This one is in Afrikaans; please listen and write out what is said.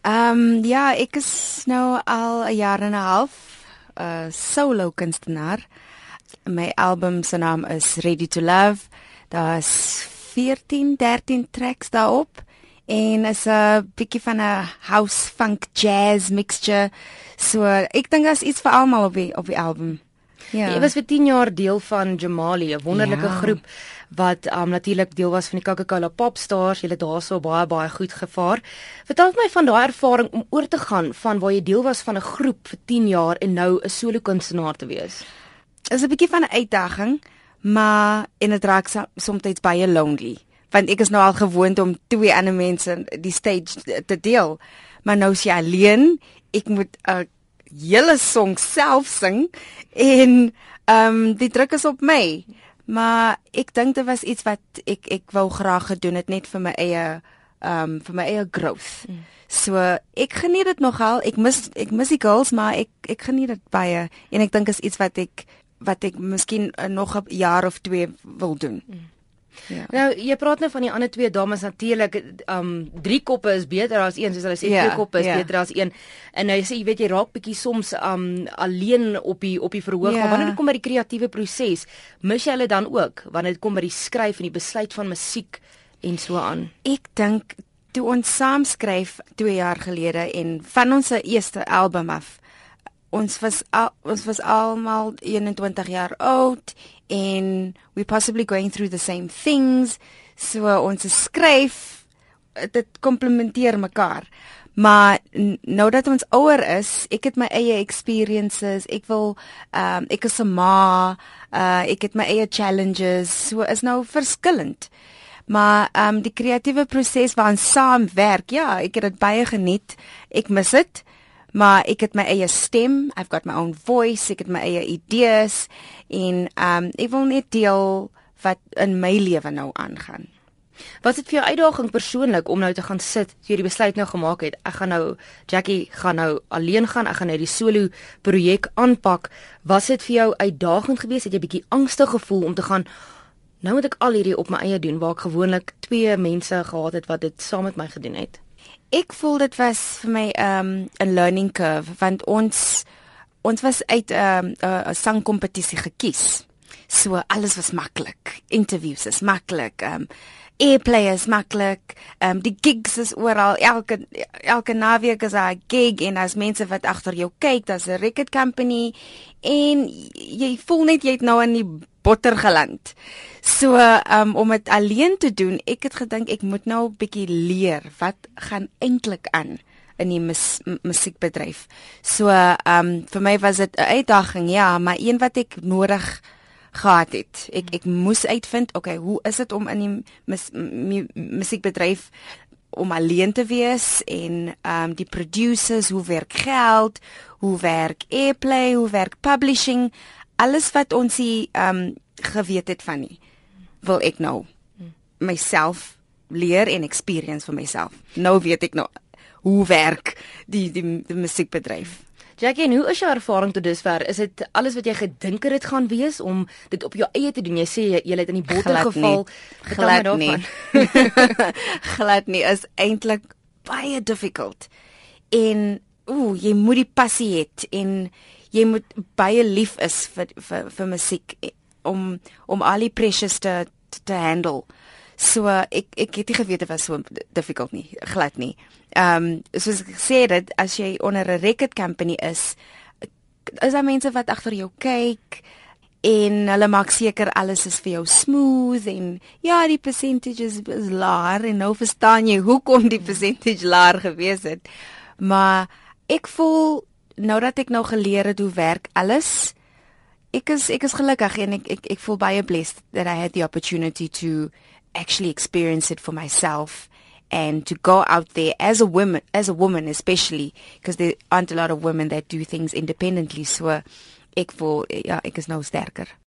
Ehm um, ja, ek is nou al 'n jaar en 'n half 'n uh, solo kunstenaar. My album se naam is Ready to Love. Daar's 14, 13 tracks daarop en is 'n bietjie van 'n house funk jazz mixture. So ek dink daar's iets vir almal op die op die album. Ja. Jy was vir 10 jaar deel van Jamali, 'n wonderlike ja. groep wat um, natuurlik deel was van die Coca-Cola Popstars. Jy het daarso baie baie goed gevaar. Vertel my van daai ervaring om oor te gaan van waar jy deel was van 'n groep vir 10 jaar en nou 'n solo kunstenaar te wees. Is 'n bietjie van 'n uitdaging, maar en dit raak soms baie lonely, want ek is nou al gewoond om twee ander mense die stage te deel. Maar nou is jy alleen. Ek moet 'n uh, hele song self sing en ehm um, die druk is op my. Maar ek dink dit was iets wat ek ek wou graag gedoen het net vir my eie ehm um, vir my eie growth. Mm. So ek geniet dit nogal. Ek mis ek mis die girls, maar ek ek geniet dit baie en ek dink is iets wat ek wat ek miskien uh, nog 'n jaar of 2 wil doen. Mm. Ja. Nou jy praat nou van die ander twee dames natuurlik um drie koppe is beter as een soos hulle sê ja, twee koppe is ja. beter as een. En nou jy sê jy weet jy raak bietjie soms um alleen op die op die verhoog ja. maar wanneer dit kom by die kreatiewe proses, mis jy hulle dan ook wanneer dit kom by die skryf en die besluit van musiek en so aan. Ek dink toe ons saam skryf 2 jaar gelede en van ons eerste album af ons was al, ons was almal 21 jaar oud en we possibly going through the same things. So ons skryf dit komplementeer mekaar. Maar nou dat ons ouer is ek het my eie experiences ek wil um, ek is 'n ma uh, ek het my eie challenges so is nou verskillend. Maar um, die kreatiewe proses waarin saamwerk ja ek het dit baie geniet. Ek mis dit maar ek het my eie stem, I've got my own voice, ek het my eie idees en um ek wil net deel wat in my lewe nou aangaan. Was dit vir jou uitdaging persoonlik om nou te gaan sit, jy die besluit nou gemaak het, ek gaan nou Jackie gaan nou alleen gaan, ek gaan nou die solo projek aanpak. Was dit vir jou uitdagend geweest? Het jy bietjie angstig gevoel om te gaan nou moet ek al hierdie op my eie doen waar ek gewoonlik twee mense gehad het wat dit saam met my gedoen het? Ek voel dit was vir my um 'n learning curve want ons ons was uit 'n um, 'n sangkompetisie gekies. So alles was maklik. Interviews is maklik. Um airplay is maklik. Um die gigs is oral. Elke elke naweek is 'n gig en as mense wat agter jou kyk, daar's 'n record company en jy voel net jy het nou in die botter geland. So um, om dit alleen te doen, ek het gedink ek moet nou 'n bietjie leer wat gaan eintlik aan in die mus musiekbedryf. So um vir my was dit 'n uitdaging, ja, maar een wat ek nodig gehad het. Ek ek moes uitvind, okay, hoe is dit om in die mus, musiekbedryf om alleen te wees en um die producers, hoe werk geld, hoe werk airplay, hoe werk publishing, alles wat ons hier um geweet het van nie wil ek nou myself leer en experience vir myself. Nou weet ek nou hoe werk die die, die musiekbedryf. Jackie, hoe is jou ervaring tot dusver? Is dit alles wat jy gedink het dit gaan wees om dit op jou eie te doen? Jy sê jy, jy het in die botter glad geval. Nie. Glad nie. Glad nie is eintlik baie difficult. En ooh, jy moet die passie hê en jy moet baie lief is vir vir vir musiek om om al die pressures te te handle. So ek ek het nie geweet dit was so difficult nie, glad nie. Ehm um, soos ek sê dit as jy onder 'n record company is, is daar mense wat agter jou kyk en hulle maak seker alles is vir jou smooth en ja, die percentages is laag en nou verstaan jy hoekom die percentage laag gewees het. Maar ek voel nou dat ek nou geleer het hoe werk alles, ek is ek is gelukkig en ek ek ek voel baie blessed that I had the opportunity to actually experience it for myself and to go out there as a woman as a woman especially because there aren't a lot of women that do things independently. So ek voel ja ek is nou sterker